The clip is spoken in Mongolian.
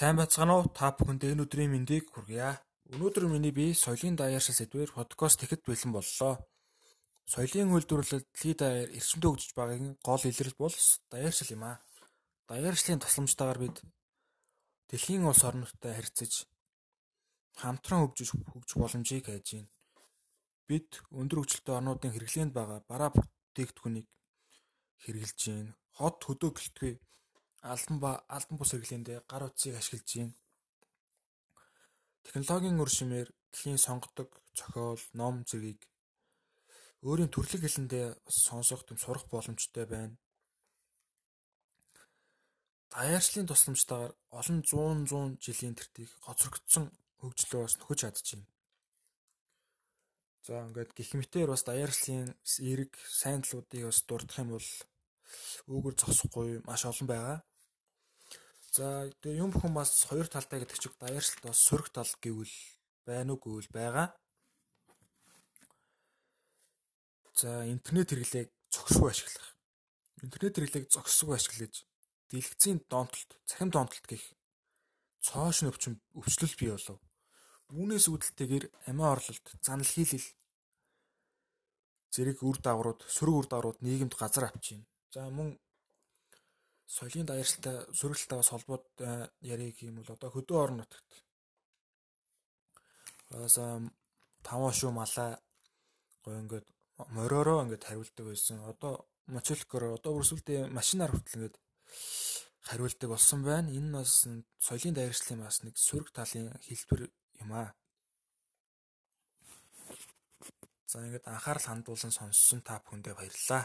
Сайн байцгаана уу? Та бүхэнд энэ өдрийн мэндийг хүргье. Өнөөдөр миний бие соёлын даяаршил сэдвээр подкаст тэгэхэд бэлэн боллоо. Соёлын үйлдвэрлэлд дэлхийд даяар эрчимтэй хөгжиж байгаагийн гол илрэл бол даяаршил юм аа. Даяаршлын тусламжтайгаар бид дэлхийн улс орнуудтай харьцаж хамтран хөгжиж хөгжих боломжийг хайж байна. Бид өндөр хөгжилтэй орнуудын хэрэглээнд байгаа бараа бүтээгдэхүүнийг хэрэгжилж байна. Хот хөдөө гэлтгүй алдан ба алдан бус хэрэглээндээ гар утсыг ашиглаж байна. Технологийн үр шимээр дэлхийн сонгодог зохиол, ном зэргийг өөрийн төрөлх хэлэндээ сонсох юм сурах боломжтой байна. Даяаршлын тусламжтайгаар олон зуун зуун жилийн тэртийг гоцрогдсон хөгжлөө бас нөхөж чадчихэв. За ингээд гих мэтээр бас даяаршлын эерэг сайн талуудыг бас дурдах юм бол үүгээр зогсохгүй маш олон байгаа. За тэгээ юм бүхэн бас хоёр талтай гэдэг чиг даяаршилт бас сөрөг тал гэвэл байна уу гэвэл байгаа. За интернет хэрэглээг зохисгүй ашиглах. Интернет хэрэглээг зохисгүй ашиглаж дэлгэцийн донтолт, цахим донтолт гэх цоошин өвчин өвчлөл бий болов. Үүнээс үүдэлтэйгээр амиа орлолт, занал хийлэл зэрэг үр дагаврууд, сөрөг үр дагаврууд нийгэмд газар авчийн. За мөн соёлын даяаршилтай сөрөглөлтэй бас холбоод ярих юм бол одоо хөдөө орон нутагт бас таван шүү малаа гоо ингээд мориороо ингээд хариулдаг байсан. Одоо мочлокоор одоо бүр сүлдээ машинаар хүртэл ингээд хариулдаг болсон байна. Энэ нь бас соёлын даяаршлын бас нэг сөрөг талын хэлбэр юм аа. За ингээд анхаарал хандуулсан сонссон та бүхэндээ баярлалаа.